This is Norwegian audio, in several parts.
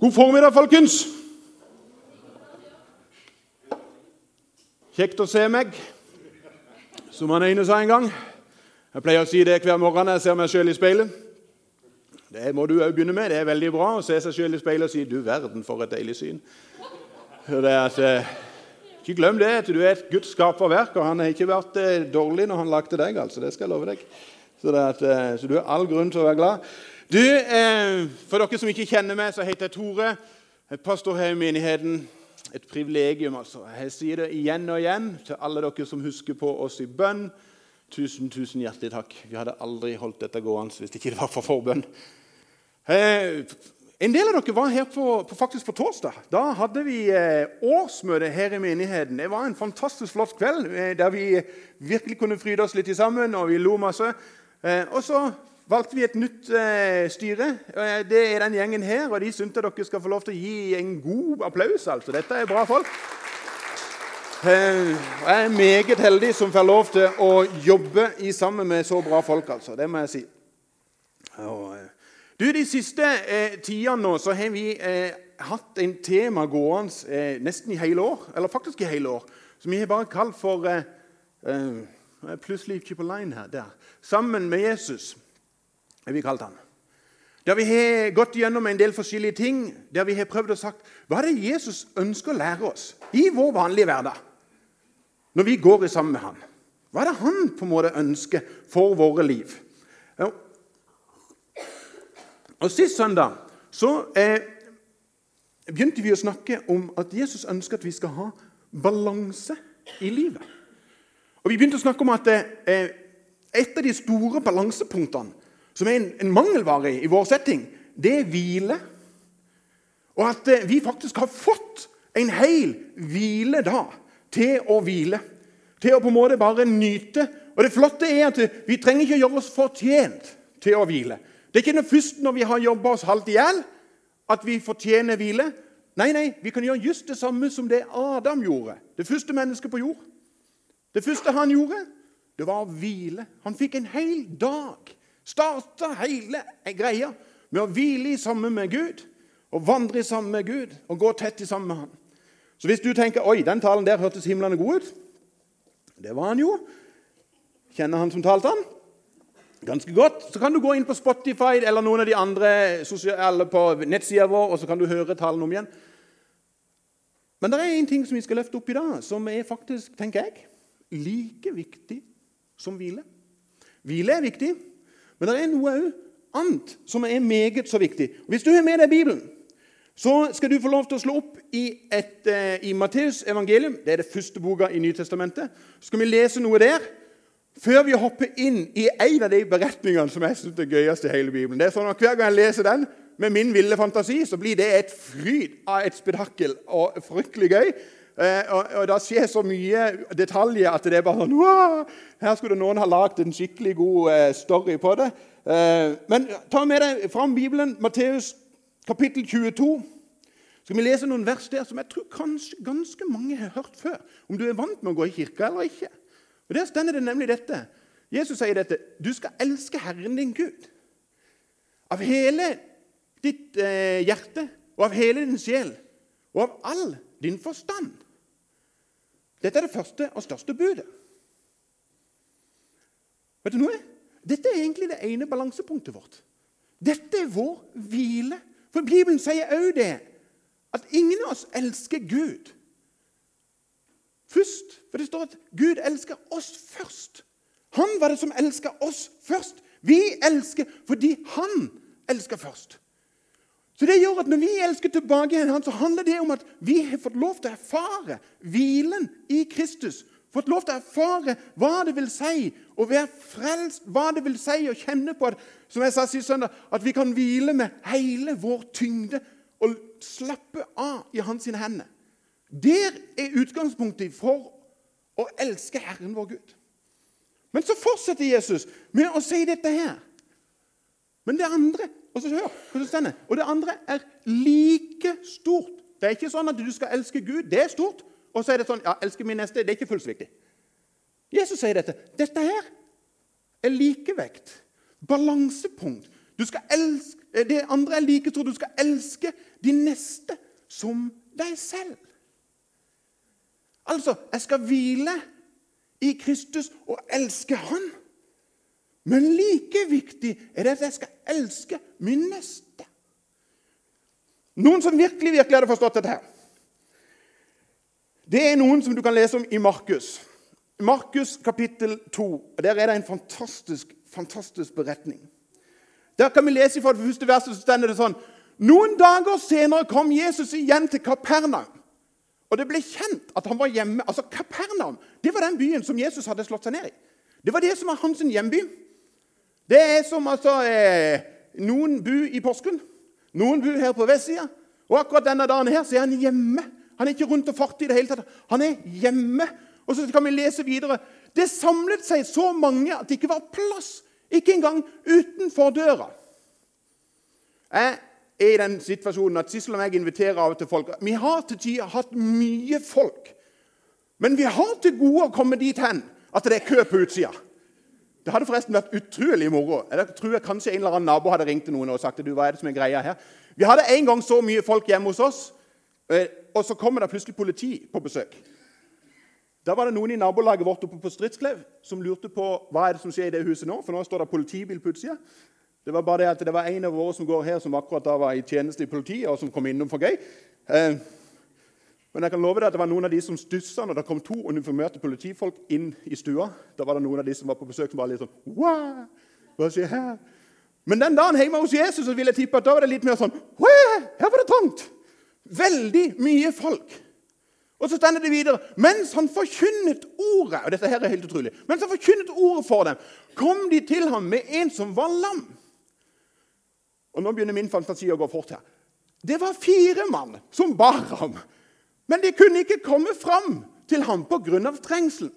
God formiddag, folkens. Kjekt å se meg, som han ene sa en gang. Jeg pleier å si det hver morgen når jeg ser meg sjøl i speilet. Det må du òg begynne med. Det er veldig bra å se seg sjøl i speilet og si 'du verden, for et deilig syn'. At, eh, ikke glem det, at du er et Guds skaperverk, og han har ikke vært eh, dårlig når han lagde deg. altså, det skal jeg love deg. Så, at, eh, så, du har all grunn til å være glad. Du, eh, For dere som ikke kjenner meg, så heter jeg Tore. Jeg pastor her i menigheten. Et privilegium, altså. Jeg sier det igjen og igjen til alle dere som husker på oss i bønn. Tusen, tusen hjertelig takk. Vi hadde aldri holdt dette gående hvis det ikke var for forbønn. Eh, en del av dere var her på, på, faktisk på torsdag. Da hadde vi eh, årsmøte her i menigheten. Det var en fantastisk flott kveld der vi virkelig kunne fryde oss litt sammen, og vi lo masse. Og så valgte vi et nytt eh, styre. Eh, det er den gjengen her, og de syns dere skal få lov til å gi en god applaus. altså. Dette er bra folk. Eh, jeg er meget heldig som får lov til å jobbe i sammen med så bra folk. altså. Det må jeg si. Og, du, De siste eh, tidene nå så har vi eh, hatt en tema gående eh, nesten i hele år. Eller faktisk i hele år. Som vi har bare kalt for Plutselig ikke på line her. Der. Sammen med Jesus har vi kalt han. Der vi har gått gjennom en del forskjellige ting, der vi har prøvd å sagt hva er det Jesus ønsker å lære oss i vår vanlige hverdag. Når vi går sammen med han. Hva er det han på en måte ønsker for våre liv? Og Sist søndag så eh, begynte vi å snakke om at Jesus ønsker at vi skal ha balanse i livet. Og Vi begynte å snakke om at eh, et av de store balansepunktene som er en, en mangelvare i, vår setting, det er hvile. Og at eh, vi faktisk har fått en hel hviledag til å hvile. Til å på en måte bare nyte. Og det flotte er at vi trenger ikke å gjøre oss fortjent til å hvile. Det er ikke noe først når vi har jobba oss halvt i hjel, at vi fortjener hvile. Nei, nei, vi kan gjøre just det samme som det Adam gjorde. Det første mennesket på jord. Det første han gjorde, det var å hvile. Han fikk en hel dag Starta hele greia med å hvile i sammen med Gud og vandre i sammen med Gud og gå tett i sammen med Han. Så hvis du tenker oi, den talen der hørtes himlende god ut Det var han jo. Kjenner han som talte han? Ganske godt. Så kan du gå inn på Spotify eller noen av de andre sosiale på nettsida vår, og så kan du høre talen om igjen. Men det er én ting som vi skal løfte opp i dag, som er faktisk, tenker jeg, like viktig som hvile. Hvile er viktig. Men det er noe annet som er meget så viktig. Hvis du har med deg Bibelen, så skal du få lov til å slå opp i, et, uh, i Matteus evangelium. Det er det første boka i Nytestamentet. Så skal vi lese noe der før vi hopper inn i en av de beretningene som jeg synes er gøyest i hele Bibelen. Det er sånn at Hver gang jeg leser den med min ville fantasi, så blir det et fryd av et spedakkel og fryktelig gøy. Eh, og, og Det skjer så mye detaljer at det er bare sånn Wah! Her skulle noen ha lagd en skikkelig god eh, story på det. Eh, men ta med deg fram Bibelen, Matteus kapittel 22. Skal vi lese noen vers der som jeg tror kanskje ganske mange har hørt før? Om du er vant med å gå i kirka eller ikke. Og Der stender det nemlig dette. Jesus sier dette. Du skal elske Herren din Gud. Av hele ditt eh, hjerte og av hele din sjel og av all din forstand. Dette er det første og største budet. Vet du noe? Dette er egentlig det ene balansepunktet vårt. Dette er vår hvile. For Bibelen sier òg det, at ingen av oss elsker Gud først. For det står at Gud elsker oss først. Han var det som elska oss først. Vi elsker fordi han elsker først. Så det gjør at Når vi elsker tilbake igjen, så handler det om at vi har fått lov til å erfare hvilen i Kristus. Fått lov til å erfare hva det vil si å være frelst, hva det vil si å kjenne på at, som jeg sa sist søndag, at vi kan hvile med hele vår tyngde og slappe av i hans hender. Der er utgangspunktet for å elske Herren vår Gud. Men så fortsetter Jesus med å si dette her. Men det andre og så hør hvordan stender. Og det andre er like stort. Det er ikke sånn at du skal elske Gud. Det er stort. Og så er det sånn ja, elske min neste. Det er ikke fullt så viktig. Jesus sier dette. Dette her er likevekt. Balansepunkt. Du skal elske Eh, Det andre er like stort. Du skal elske de neste som deg selv. Altså, jeg skal hvile i Kristus og elske Han. Men like viktig er det at jeg skal elske min neste. Noen som virkelig virkelig hadde forstått dette, her, det er noen som du kan lese om i Markus. Markus kapittel 2. og Der er det en fantastisk, fantastisk beretning. Der kan vi lese fra det første verset, så stender det sånn Noen dager senere kom Jesus igjen til Kapernaum. Og det ble kjent at han var hjemme. Altså Kapernaum det var den byen som Jesus hadde slått seg ned i. Det var det som var hans hjemby. Det er som altså eh, Noen bu i Porsgrunn, noen bu her på vestsida. Og akkurat denne dagen her så er han hjemme. Han er ikke rundt og farter i det hele tatt. Han er hjemme. Og så kan vi lese videre. Det samlet seg så mange at det ikke var plass. Ikke engang utenfor døra. Jeg er i den situasjonen at Sissel og jeg inviterer av og til folk. Vi har til tider hatt mye folk. Men vi har til gode å komme dit hen at det er kø på utsida. Det hadde forresten vært utrolig moro. Jeg tror kanskje en eller annen nabo hadde ringt til noen og sagt du, hva er det som er greia her. Vi hadde en gang så mye folk hjemme hos oss, eh, og så kommer det plutselig politi på besøk. Da var det noen i nabolaget vårt oppe på Stridsklev som lurte på hva er det som skjer i det huset nå. For nå står det politibil på utsida. Det var bare det at det var en av våre som går her, som akkurat da var i tjeneste i politiet, og som kom innom for gøy. Eh, men jeg kan love deg at det var noen av de som stussa når det kom to uniformerte politifolk inn i stua. Da var det noen av de som var på besøk, som var litt sånn Wah! Hva skjer her? Men den dagen hjemme hos Jesus så vil jeg tippe at da var det litt mer sånn Wah! Her var det trangt! Veldig mye folk. Og så stender det videre Mens han forkynnet ordet og dette her er helt utrolig, mens han forkynnet ordet for dem, kom de til ham med en som var lam. Og Nå begynner min fantasi å gå fort her. Det var fire mann som bar ham, men de kunne ikke komme fram til ham pga. trengselen.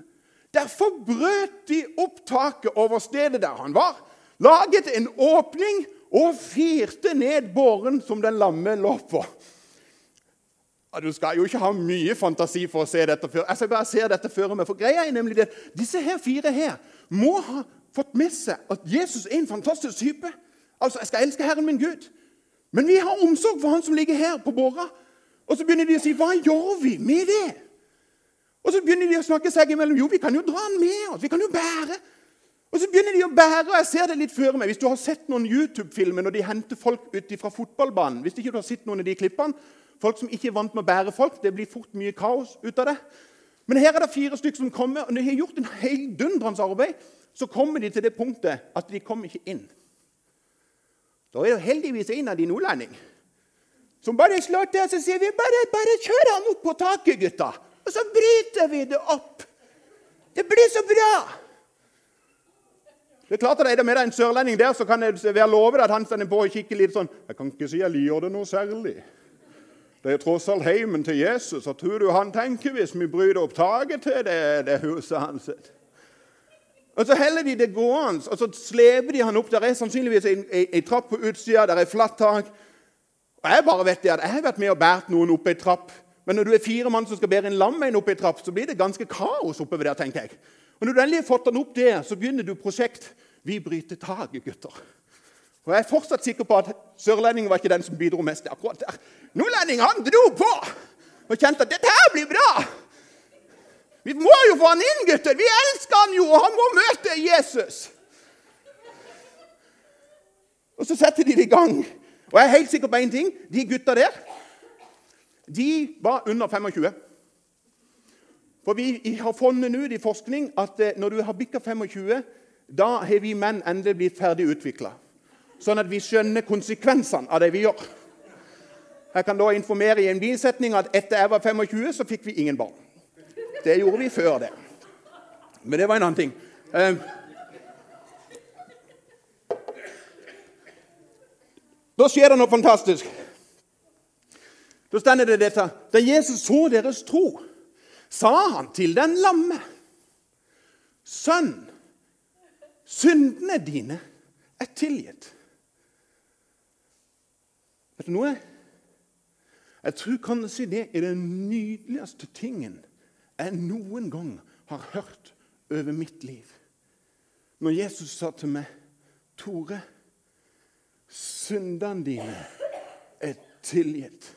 Derfor brøt de opp taket over stedet der han var, laget en åpning og firte ned båren som den lamme lå på. Du skal jo ikke ha mye fantasi for å se dette før. Jeg skal bare se dette før meg, for greia er nemlig det. Disse her fire her må ha fått med seg at Jesus er en fantastisk type. Altså, jeg skal elske Herren min Gud. Men vi har omsorg for han som ligger her på båra. Og så begynner de å si, 'Hva gjør vi med det?' Og så begynner de å snakke seg imellom. 'Jo, vi kan jo dra den med oss. Vi kan jo bære.' Og så begynner de å bære, og jeg ser det litt før meg. Hvis du har sett noen YouTube-filmer når de henter folk ut fra fotballbanen Hvis ikke du har sett noen av de klippene, Folk som ikke er vant med å bære folk. Det blir fort mye kaos ut av det. Men her er det fire stykker som kommer, og når de har gjort en heidundrende arbeid, så kommer de til det punktet at de kommer ikke inn. Da er det heldigvis en av de nordlending som bare slår til og så sier vi, bare, bare kjør han opp på taket, gutta. Og så bryter vi det opp. Det blir så bra! Det er klart at er det med deg en sørlending der, så kan jeg være lovet at han stender på og kikker litt sånn Jeg kan ikke si jeg liker det noe særlig. Det er tross alt heimen til Jesus. Hva tror du han tenker hvis vi bryter opp taket til det, det huset hans? Og Så heller de det gående, og så sleper de han opp. Der er sannsynligvis ei trapp på utsida, der er flatt tak. Og Jeg bare vet det at jeg har vært med og båret noen opp ei trapp. Men når du er fire mann som skal bære en lammein opp ei trapp, så blir det ganske kaos oppover der. tenker jeg. Og Når du endelig har fått den opp der, så begynner du prosjekt. Vi bryter taket, gutter. Og Jeg er fortsatt sikker på at sørlendingen var ikke den som bidro mest. akkurat der. Nordlending han dro på og kjente at dette her blir bra. Vi må jo få han inn, gutter! Vi elsker han jo, og han må møte Jesus! Og Så setter de det i gang. Og jeg er helt sikker på én ting. De gutta der de var under 25. For vi har funnet ut i forskning at eh, når du har bikka 25, da har vi menn endelig blitt ferdig utvikla. Sånn at vi skjønner konsekvensene av det vi gjør. Jeg kan da informere i en bisetning at etter jeg var 25, så fikk vi ingen barn. Det gjorde vi før det. Men det var en annen ting. Da skjer det noe fantastisk. Da stender det dette. Da Jesus så deres tro, sa han til den lamme Sønn, syndene dine er tilgitt. Vet du noe? Jeg tror kanskje det er den nydeligste tingen jeg noen gang har hørt over mitt liv. Når Jesus sa til meg, 'Tore, syndene dine er tilgitt.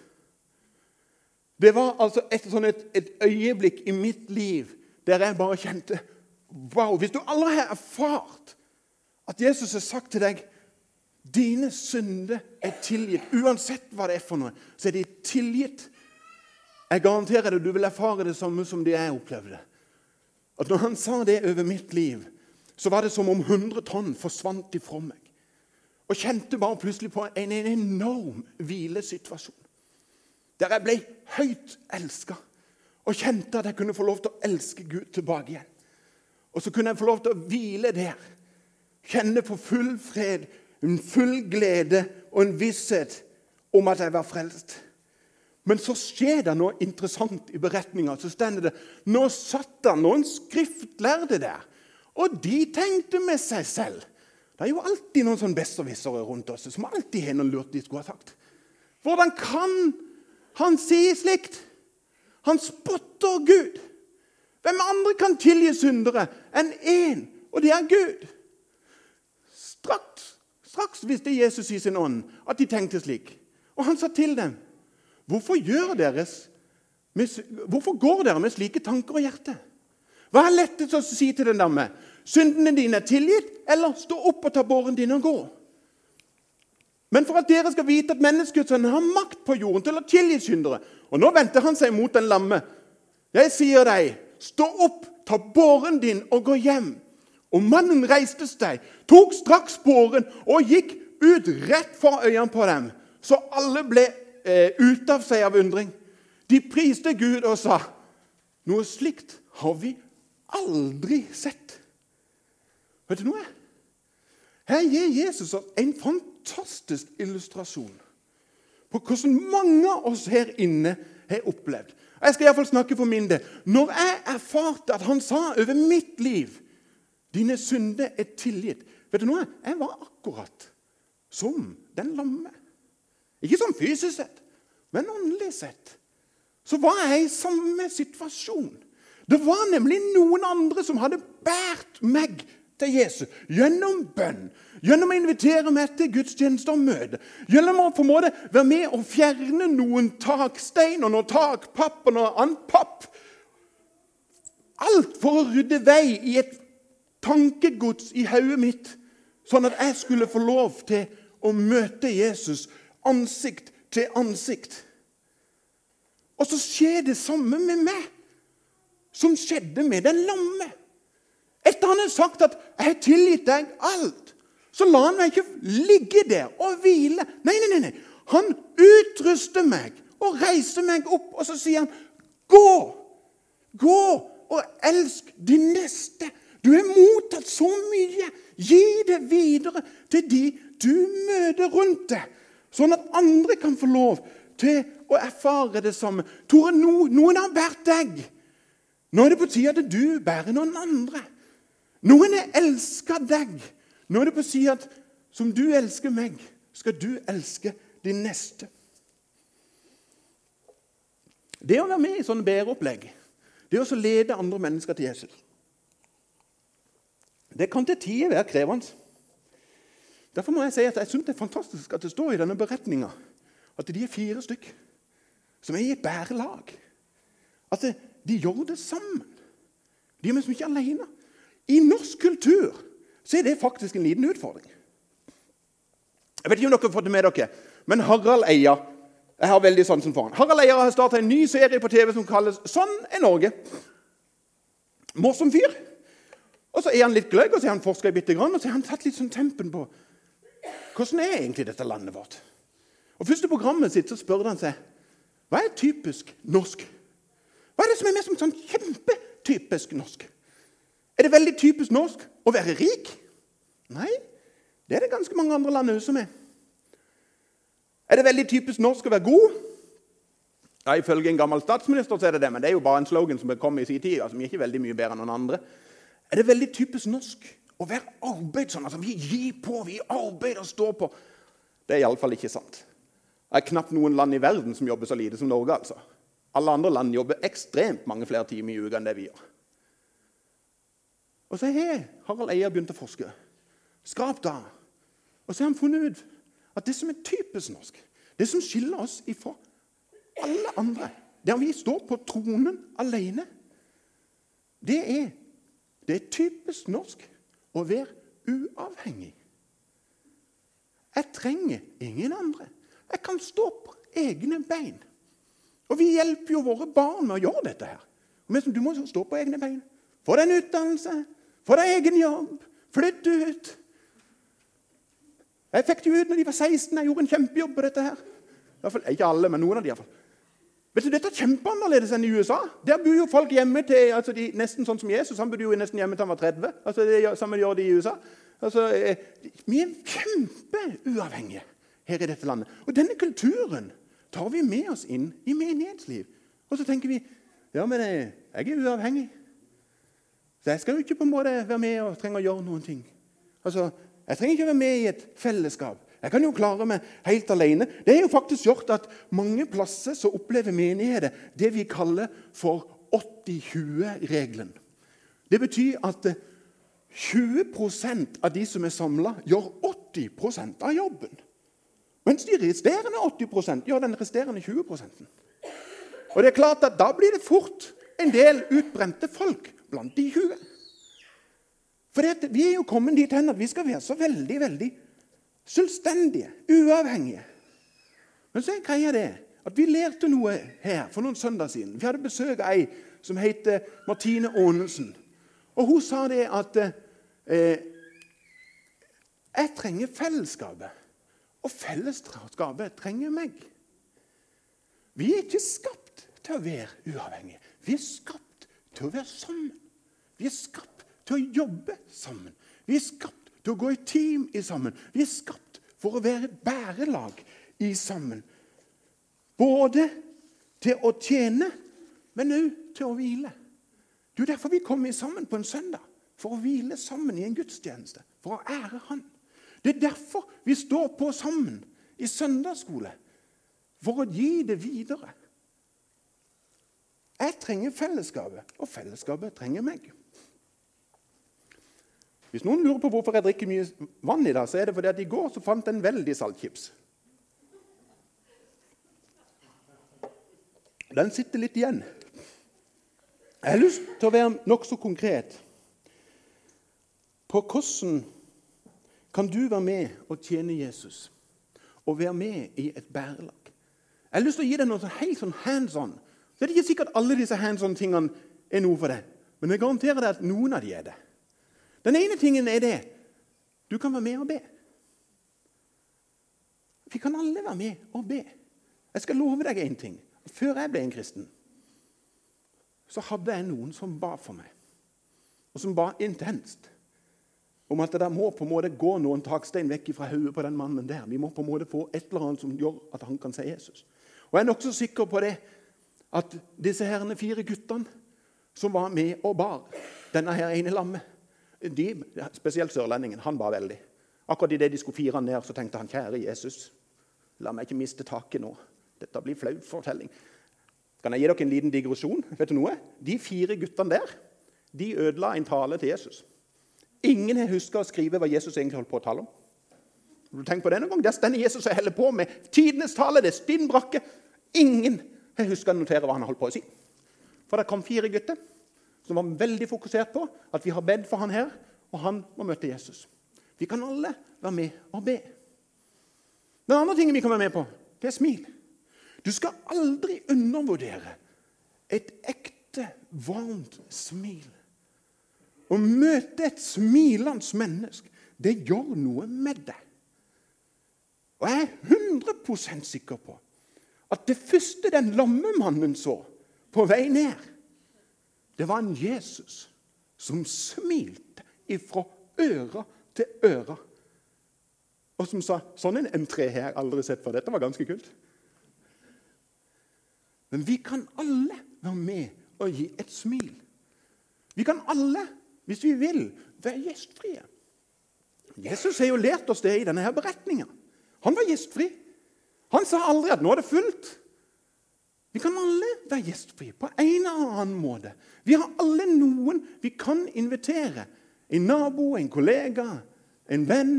Det var altså et, sånn et, et, øyeblikk i mitt liv der jeg bare kjente Wow! Hvis du aldri har erfart at Jesus har sagt til deg dine synder er tilgitt, uansett hva det er for noe, så er de tilgitt. Jeg garanterer deg, du vil erfare det samme som det jeg opplevde. At når han sa det over mitt liv, så var det som om 100 tonn forsvant ifra meg. Og kjente bare plutselig på en, en enorm hvilesituasjon. Der jeg ble høyt elska og kjente at jeg kunne få lov til å elske Gud tilbake igjen. Og så kunne jeg få lov til å hvile der. Kjenne på full fred, en full glede og en visshet om at jeg var frelst. Men så skjer det noe interessant i beretninga. Så stender det nå satt det noen skriftlærde der, og de tenkte med seg selv. Det er jo alltid noen sånn besserwissere rundt oss som alltid har noe lurt de skulle ha sagt. Hvordan kan han si slikt. Han spotter Gud. Hvem andre kan tilgi syndere enn én, og det er Gud? Straks, straks visste Jesus i sin ånd at de tenkte slik. Og han sa til dem, hvorfor, deres, hvorfor går dere med slike tanker og hjerte? Hva er lettest å si til den damme? Syndene dine er tilgitt, eller stå opp og ta båren din og gå? Men for at dere skal vite at menneskesønnen har makt på jorden til å tilgi syndere. Og nå vendte han seg mot den lamme. Jeg sier deg, stå opp, ta båren din og gå hjem. Og mannen reiste seg, tok straks båren og gikk ut rett for øynene på dem. Så alle ble eh, ute av seg av undring. De priste Gud og sa, noe slikt har vi aldri sett. Vet du noe? Her gir Jesus oss en fantastisk illustrasjon på hvordan mange av oss her inne har opplevd. Jeg skal iallfall snakke for min del. Når jeg erfarte at han sa over mitt liv dine synder er tilgitt Vet du noe? Jeg var akkurat som den lamme. Ikke sånn fysisk sett, men åndelig sett. Så var jeg i samme situasjon. Det var nemlig noen andre som hadde båret meg til Jesus gjennom bønn, gjennom å invitere meg til gudstjeneste og møte, gjennom å på en måte være med og fjerne noen takstein og noe takpapp og noe annet papp. Alt for å rydde vei i et tankegods i hodet mitt, sånn at jeg skulle få lov til å møte Jesus ansikt til ansikt. Og så skjer det samme med meg som skjedde med den lamme. Etter han hadde sagt at 'jeg har tilgitt deg alt', så la han meg ikke ligge der og hvile. Nei, nei, nei. Han utruster meg og reiser meg opp, og så sier han, 'Gå! Gå og elsk din neste.' Du har mottatt så mye. Gi det videre til de du møter rundt deg, sånn at andre kan få lov til å erfare det samme. Tore, no, noen har båret deg. Nå er det på tide at du bærer noen andre. Noen har elska deg. Nå er det på å si at som du elsker meg, skal du elske din neste. Det å være med i sånne bæreopplegg, det å lede andre mennesker til Jesus, det kan til tider være krevende. Derfor må jeg si at jeg syns det er fantastisk at det står i denne beretninga at de er fire stykk som er i et bærelag. At de gjør det sammen. De er liksom ikke alene. I norsk kultur så er det faktisk en liten utfordring. Jeg vet ikke om dere har fått det med dere, men Harald Eia jeg har veldig sansen for han. Harald Eia har starta en ny serie på TV som kalles 'Sånn er Norge'. Morsom fyr. Og Så er han litt gløgg, og så har han forska bitte grann, og så har han tatt litt sånn tempen på hvordan er egentlig dette landet vårt. Og Først i programmet sitt så spør han seg hva er typisk norsk. Hva er det som er mest sånn kjempetypisk norsk? Er det veldig typisk norsk å være rik? Nei, det er det ganske mange andre land også med. Er det veldig typisk norsk å være god? Ja, Ifølge en gammel statsminister så er det det, men det er jo bare en slogan som kom i sin tid. Altså, vi er ikke veldig mye bedre enn noen andre. Er det veldig typisk norsk å være arbeidsom? Altså, vi gir på, vi arbeider og står på. Det er iallfall ikke sant. Det er knapt noen land i verden som jobber så lite som Norge. altså. Alle andre land jobber ekstremt mange flere timer i uka enn det vi gjør. Og så har Harald Eia begynt å forske. Skrap da. Og så har han funnet ut at det som er typisk norsk, det som skiller oss ifra alle andre, der vi står på tronen alene, det er det er typisk norsk å være uavhengig. Jeg trenger ingen andre. Jeg kan stå på egne bein. Og vi hjelper jo våre barn med å gjøre dette her. Men du må stå på egne bein. Få deg en utdannelse, få deg egen jobb, flytt ut. Jeg fikk det ut når de var 16. Jeg gjorde en kjempejobb på dette. her. Fall, ikke alle, men noen av de. I hvert fall. Vet du, Dette er kjempeannerledes enn i USA. Der bor jo folk hjemme til altså de, nesten sånn som Jesus. Han bodde jo nesten hjemme til han var 30. Altså Det samme gjør de i USA. Altså, eh, Vi er kjempeuavhengige her i dette landet. Og denne kulturen tar vi med oss inn i menighetsliv. Og så tenker vi ja, men jeg, jeg er uavhengig. Så jeg skal jo ikke på en måte være med og trenge å gjøre noen ting. Altså, Jeg trenger ikke være med i et fellesskap. Jeg kan jo klare meg helt alene. Det er jo faktisk gjort at mange plasser så opplever menigheter det vi kaller for 80-20-regelen. Det betyr at 20% av de som er samla, gjør 80% av jobben. Mens de resterende 80% gjør den resterende 20% Og det er klart at Da blir det fort en del utbrente folk blant de 20. For vi er jo kommet dit hen at vi skal være så veldig veldig selvstendige, uavhengige. Men så er greia det at vi lærte noe her for noen søndager siden. Vi hadde besøk av ei som heter Martine Aanensen. Og hun sa det at eh, jeg trenger fellesskapet. Og fellesskapet trenger meg. Vi er ikke skapt til å være uavhengige. Vi er skapt til å være sammen. Vi er skapt til å jobbe sammen. Vi er skapt til å gå i team i sammen. Vi er skapt for å være et bærelag i sammen. Både til å tjene, men òg til å hvile. Det er derfor vi kommer sammen på en søndag. For å hvile sammen i en gudstjeneste. For å ære Han. Det er derfor vi står på sammen i søndagsskole. For å gi det videre. Jeg trenger fellesskapet, og fellesskapet trenger meg. Hvis noen lurer på hvorfor jeg drikker mye vann i dag, så er det fordi at i går så fant jeg en veldig saltchips. Den sitter litt igjen. Jeg har lyst til å være nokså konkret på hvordan kan du være med og tjene Jesus og være med i et bærelag. Jeg har lyst til å gi deg noe helt sånn hands on. Så er det ikke sikkert alle disse hands on-tingene er noe for deg. Men jeg garanterer deg at noen av de er det. Den ene tingen er det du kan være med og be. Vi kan alle være med og be. Jeg skal love deg én ting. Før jeg ble en kristen, så hadde jeg noen som ba for meg, og som ba intenst om at det der må på en måte gå noen takstein vekk fra hodet på den mannen der. Vi må på en måte få et eller annet som gjør at han kan si Jesus. Og Jeg er nokså sikker på det at disse herrene fire guttene som var med og bar denne her ene lammet de, Spesielt sørlendingen. Han var veldig. Akkurat idet de skulle fire han ned, så tenkte han kjære Jesus, la meg ikke miste taket nå. Dette blir flau fortelling. Kan jeg gi dere en liten digresjon? Vet du noe? De fire guttene der de ødela en tale til Jesus. Ingen har huska å skrive hva Jesus egentlig holdt på å tale om. Du tenker på det noen gang. Der denne Jesus og holder på med tidenes tale. Det er stinn. Ingen har huska å notere hva han holdt på å si. For det kom fire gutter som var veldig fokusert på at vi har bedt for han her, og han må møte Jesus. Vi kan alle være med og be. Den andre tingen vi kan være med på, det er smil. Du skal aldri undervurdere et ekte, varmt smil. Å møte et smilende menneske, det gjør noe med deg. Og jeg er 100% sikker på at det første den lamme mannen så på vei ned, det var en Jesus som smilte ifra øra til øra. Og som sa 'Sånn en M3 har jeg aldri sett før. Dette var ganske kult.' Men vi kan alle være med og gi et smil. Vi kan alle hvis vi vil, være gjestfrie. Jesus har jo lært oss det i denne her beretninga. Han var gjestfri. Han sa aldri at 'nå er det fullt'. Vi kan alle være gjestfrie på en eller annen måte. Vi har alle noen vi kan invitere. En nabo, en kollega, en venn,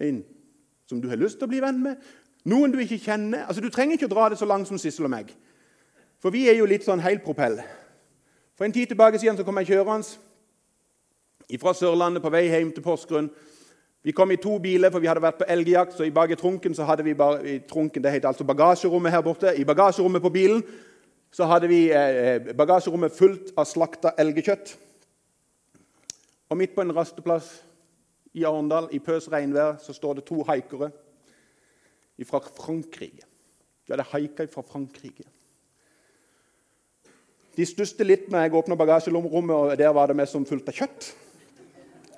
en som du har lyst til å bli venn med. Noen du ikke kjenner. Altså, Du trenger ikke å dra det så langt som Sissel og meg. For vi er jo litt sånn helpropell. For en tid tilbake siden så kom jeg kjørende fra Sørlandet på vei hjem til Porsgrunn. Vi kom i to biler, for vi hadde vært på elgjakt. så I bak i trunken så hadde vi bare, i trunken, det heter altså bagasjerommet her borte. I bagasjerommet på bilen så hadde vi eh, eh bagasjerommet fullt av slakta elgkjøtt. Og midt på en rasteplass i Arendal, i pøs regnvær, så står det to haikere fra Frankrike. De hadde haika fra Frankrike. De stusset litt når jeg åpna bagasjerommet, og der var det mest som fullt av kjøtt.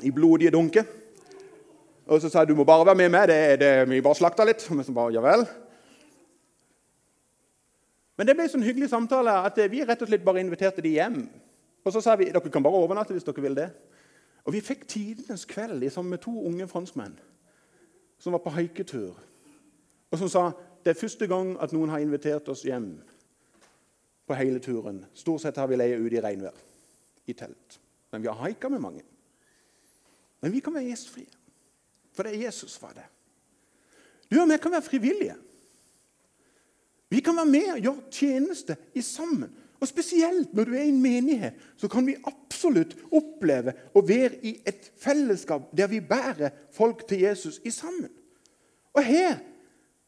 I blodige dunker. Og så sa jeg du må bare være med meg. Det, det, vi bare slakta litt. Og så bare, ja vel. Men det ble en sånn hyggelig samtale at vi rett og slett bare inviterte de hjem. Og så sa vi dere kan bare overnatte hvis dere vil det. Og vi fikk tidenes kveld liksom, med to unge franskmenn som var på haiketur. Og som sa det er første gang at noen har invitert oss hjem på hele turen. Stort sett har vi leid ute i regnvær i telt. Men vi har haika med mange. Men vi kan være gjestfrie. For det er Jesus var det. Du og jeg kan være frivillige. Vi kan være med og gjøre tjeneste i sammen. Og Spesielt når du er i en menighet, så kan vi absolutt oppleve å være i et fellesskap der vi bærer folk til Jesus i sammen. Og her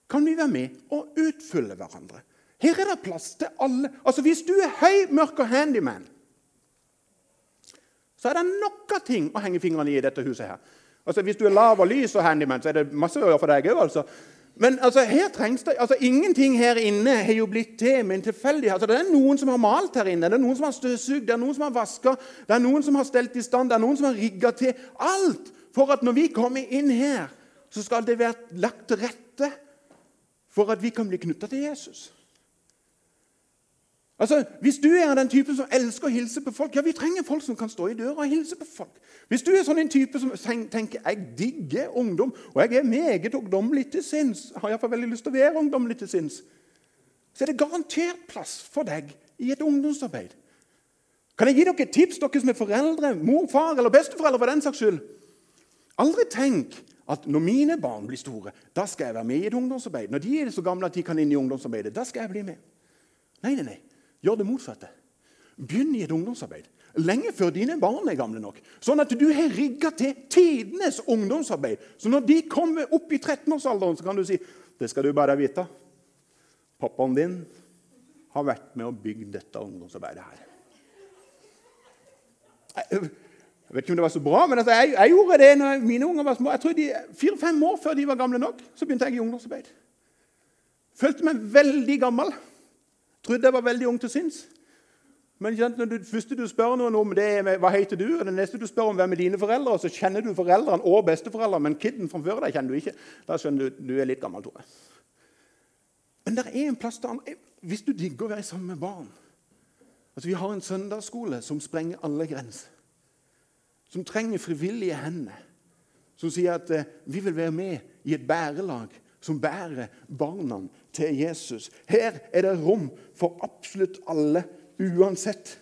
kan vi være med og utfylle hverandre. Her er det plass til alle. Altså Hvis du er høy, mørk og handyman, så er det av ting å henge fingrene i i dette huset. her. Altså Hvis du er lav og lys og handyman, så er det masse å gjøre for deg òg. Altså. Men altså, her trengs det, altså, ingenting her inne har jo blitt til med en tilfeldighet. Altså, det er noen som har malt her inne, det er noen som har støvsugd, det er noen som har vaska, det er noen som har stelt i stand, det er noen som har rigga til. Alt for at når vi kommer inn her, så skal det være lagt til rette for at vi kan bli knytta til Jesus. Altså, Hvis du er den typen som elsker å hilse på folk Ja, vi trenger folk som kan stå i døra og hilse på folk. Hvis du er sånn en type som tenker jeg digger ungdom, og jeg er meget ungdommelig til sinns, har iallfall veldig lyst til å være ungdommelig til sinns, så er det garantert plass for deg i et ungdomsarbeid. Kan jeg gi dere et tips, dere som er foreldre, mor, far eller besteforeldre? for den saks skyld? Aldri tenk at når mine barn blir store, da skal jeg være med i et ungdomsarbeid. Når de er så gamle at de kan inn i ungdomsarbeidet, da skal jeg bli med. Nei, nei, nei. Gjør det motsatte. Begynn i et ungdomsarbeid lenge før dine barn er gamle nok. Sånn at du har rigga til tidenes ungdomsarbeid. Så når de kommer opp i 13-årsalderen, så kan du si det skal du bare vite. Pappaen din har vært med og bygd dette ungdomsarbeidet her. Jeg vet ikke om det var så bra, men altså, jeg, jeg, gjorde det når mine unger var små. Jeg tror Fire-fem år før de var gamle nok, så begynte jeg i ungdomsarbeid. Følte meg veldig gammel. Trodde jeg var veldig ung til sinns. Men når du, første du spør noen om, det er hva heter du, og det neste du spør om hvem er dine foreldre, og så kjenner du foreldrene og besteforeldrene, men kiden framfor deg kjenner du ikke. Da skjønner du du er litt gammel, tror jeg. Men det er en plass til andre. Hvis du digger å være sammen med barn altså Vi har en søndagsskole som sprenger alle grenser. Som trenger frivillige hender. Som sier at eh, vi vil være med i et bærelag som bærer barna til Jesus. Her er det rom for absolutt alle, uansett.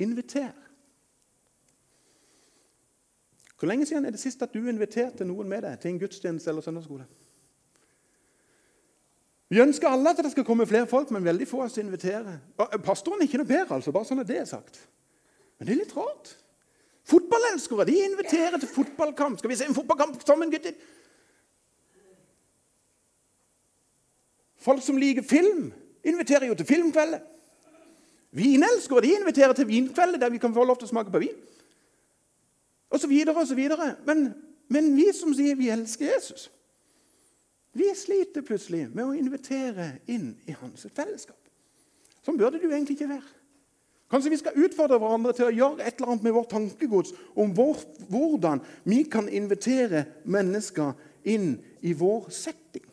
Inviter. Hvor lenge siden er det sist at du inviterte noen med deg til en gudstjeneste eller søndagsskole? Vi ønsker alle at det skal komme flere folk, men veldig få av oss inviterer. Pastoren er ikke noe bedre, altså, bare sånn at det er sagt. Men det er litt rart. Fotballelskere de inviterer til fotballkamp. Skal vi se en fotballkamp sammen, gutter? Folk som liker film, inviterer jo til filmkvelder. Vinelskere de inviterer til vinkvelder der vi kan få lov til å smake på vin. Og så videre og så videre. Men, men vi som sier vi elsker Jesus, vi sliter plutselig med å invitere inn i hans fellesskap. Sånn burde det jo egentlig ikke være. Kanskje vi skal utfordre hverandre til å gjøre et eller annet med vårt tankegods om vår, hvordan vi kan invitere mennesker inn i vår setting.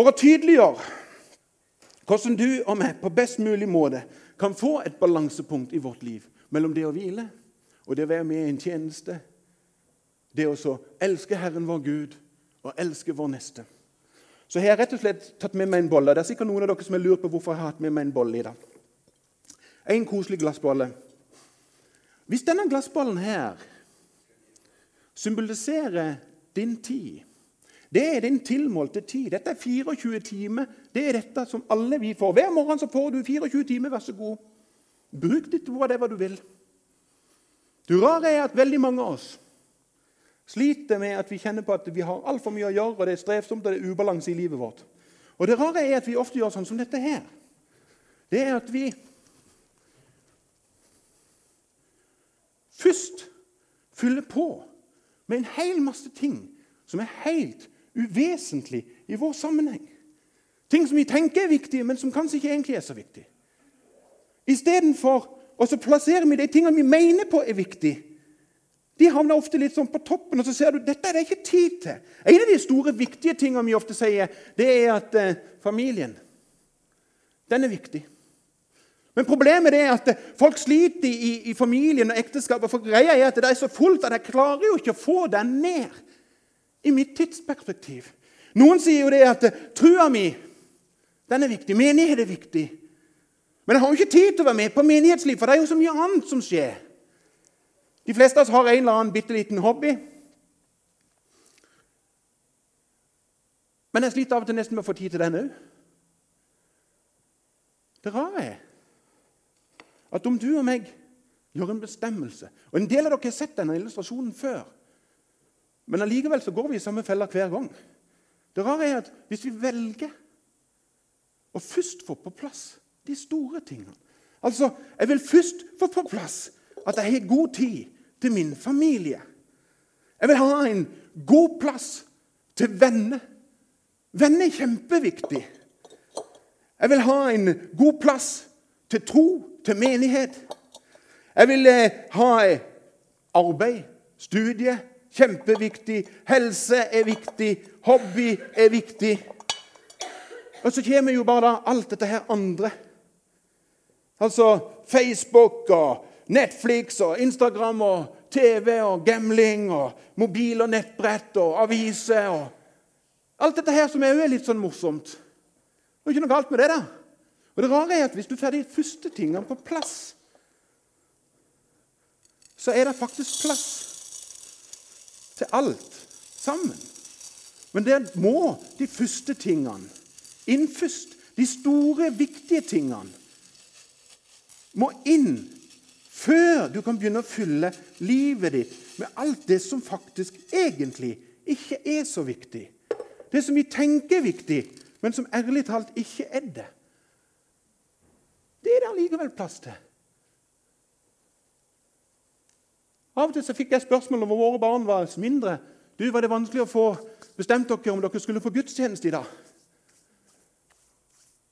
For å tydeliggjøre hvordan du og meg på best mulig måte kan få et balansepunkt i vårt liv mellom det å hvile og det å være med i en tjeneste, det å elske Herren vår Gud og elske vår neste. Så har jeg rett og slett tatt med meg en bolle. Det er sikkert noen av dere som har lurt på hvorfor jeg har hatt med meg en bolle i dag. En koselig glassbolle. Hvis denne glassbollen her symboliserer din tid. Det er din tilmålte tid. Dette er 24 timer. Det er dette som alle vi får. Hver morgen så får du 24 timer. Vær så god. Bruk det til hva du vil. Det rare er at veldig mange av oss sliter med at vi kjenner på at vi har altfor mye å gjøre, og det er strevsomt og det er ubalanse i livet vårt. Og Det rare er at vi ofte gjør sånn som dette her. Det er at vi først fyller på med en hel masse ting som er helt uvesentlig i vår sammenheng. Ting som vi tenker er viktige, men som kanskje ikke egentlig er så viktige. Istedenfor å plassere de tingene vi mener på er viktige. De havner ofte litt sånn på toppen, og så ser du dette er det ikke tid til. En av de store, viktige tingene vi ofte sier, det er at eh, familien den er viktig. Men problemet er at eh, folk sliter i, i familien og ekteskapet. For greia er at det er så fullt at de klarer jo ikke å få den ned i mitt tidsperspektiv. Noen sier jo det at eh, trua mi den er viktig, menighet er viktig. Men jeg har jo ikke tid til å være med på menighetsliv, for det er jo så mye annet som skjer. De fleste av oss har en eller annen bitte liten hobby. Men jeg sliter av og til nesten med å få tid til den òg. Det rare er at om du og meg gjør en bestemmelse Og En del av dere har sett denne illustrasjonen før. Men allikevel så går vi i samme fella hver gang. Det rare er at hvis vi velger å først få på plass de store tingene Altså, Jeg vil først få på plass at jeg har god tid til min familie. Jeg vil ha en god plass til venner. Venner er kjempeviktig. Jeg vil ha en god plass til tro, til menighet. Jeg vil eh, ha arbeid, studie, kjempeviktig. Helse er viktig. Hobby er viktig. Og så kommer jo bare da alt dette her andre. Altså Facebook og Netflix og Instagram og TV og gambling og mobil og nettbrett og aviser og Alt dette her som er jo litt sånn morsomt. Det er ikke noe galt med det. da. Og det rare er at Hvis du får de første tingene på plass, så er det faktisk plass til alt sammen. Men det må de første tingene inn først. De store, viktige tingene må inn før du kan begynne å fylle livet ditt med alt det som faktisk egentlig ikke er så viktig. Det som vi tenker er viktig, men som ærlig talt ikke er det. Det er det allikevel plass til. Av og til så fikk jeg spørsmål når våre barn var mindre. Du, Var det vanskelig å få bestemt dere om dere skulle få gudstjeneste i dag?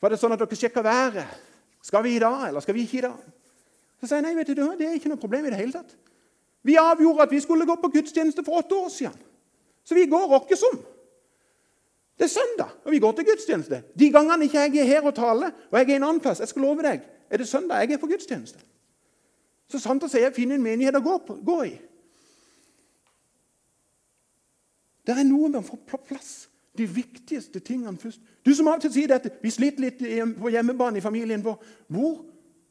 Var det sånn at dere sjekka været? Skal vi i dag, eller skal vi ikke i dag? Så sier jeg nei, vet du, det er ikke noe problem i det hele tatt. Vi avgjorde at vi skulle gå på gudstjeneste for åtte år siden. Så vi går rockes om. Det er søndag, og vi går til gudstjeneste. De gangene ikke jeg er her og taler, og jeg er en annen plass, jeg skal love deg, er det søndag jeg er på gudstjeneste. Så sant å si jeg finner en menighet å gå, på, gå i. Det er noe med å få på plass de viktigste tingene først. Du som av og til sier dette, vi sliter litt på hjemmebane i familien vår. Hvor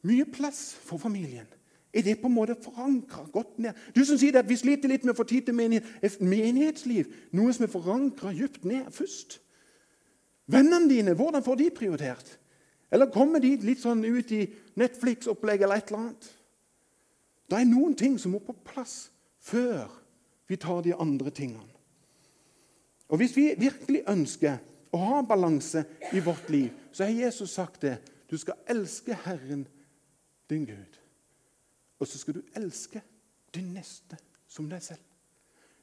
mye plass for familien. Er det på en måte forankra godt ned? Du som sier at vi sliter litt med å få tid til menighet. Et menighetsliv noe som er forankra dypt ned først? Vennene dine, hvordan får de prioritert? Eller kommer de litt sånn ut i Netflix-opplegg eller et eller annet? Det er noen ting som må på plass før vi tar de andre tingene. Og Hvis vi virkelig ønsker å ha balanse i vårt liv, så har Jesus sagt det. Du skal elske Herren din Gud. Og så skal du elske din neste som deg selv.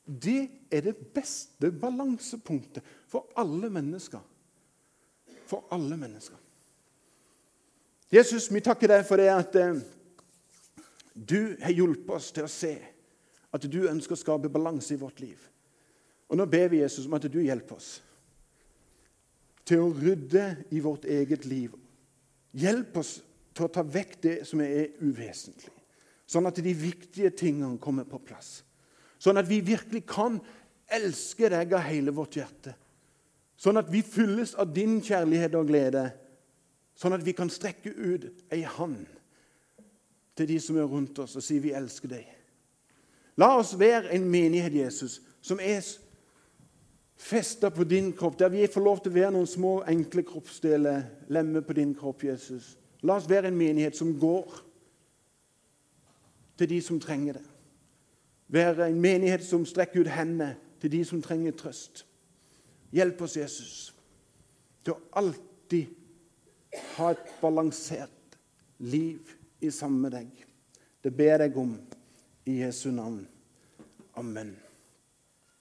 Det er det beste balansepunktet for alle mennesker. For alle mennesker. Jesus, vi takker deg for det at eh, du har hjulpet oss til å se at du ønsker å skape balanse i vårt liv. Og Nå ber vi Jesus om at du hjelper oss til å rydde i vårt eget liv. Hjelp oss til å ta vekk det som er uvesentlig, sånn at de viktige tingene kommer på plass. Sånn at vi virkelig kan elske deg av hele vårt hjerte. Sånn at vi fylles av din kjærlighet og glede. Sånn at vi kan strekke ut ei hand til de som er rundt oss, og si vi elsker deg. La oss være en menighet, Jesus, som er festa på din kropp, der vi får lov til å være noen små, enkle kroppsdeler, lemmer på din kropp, Jesus. La oss være en menighet som går til de som trenger det. Være en menighet som strekker ut hendene til de som trenger trøst. Hjelp oss, Jesus, til å alltid ha et balansert liv i sammen med deg. Det ber jeg om i Jesu navn. Amen.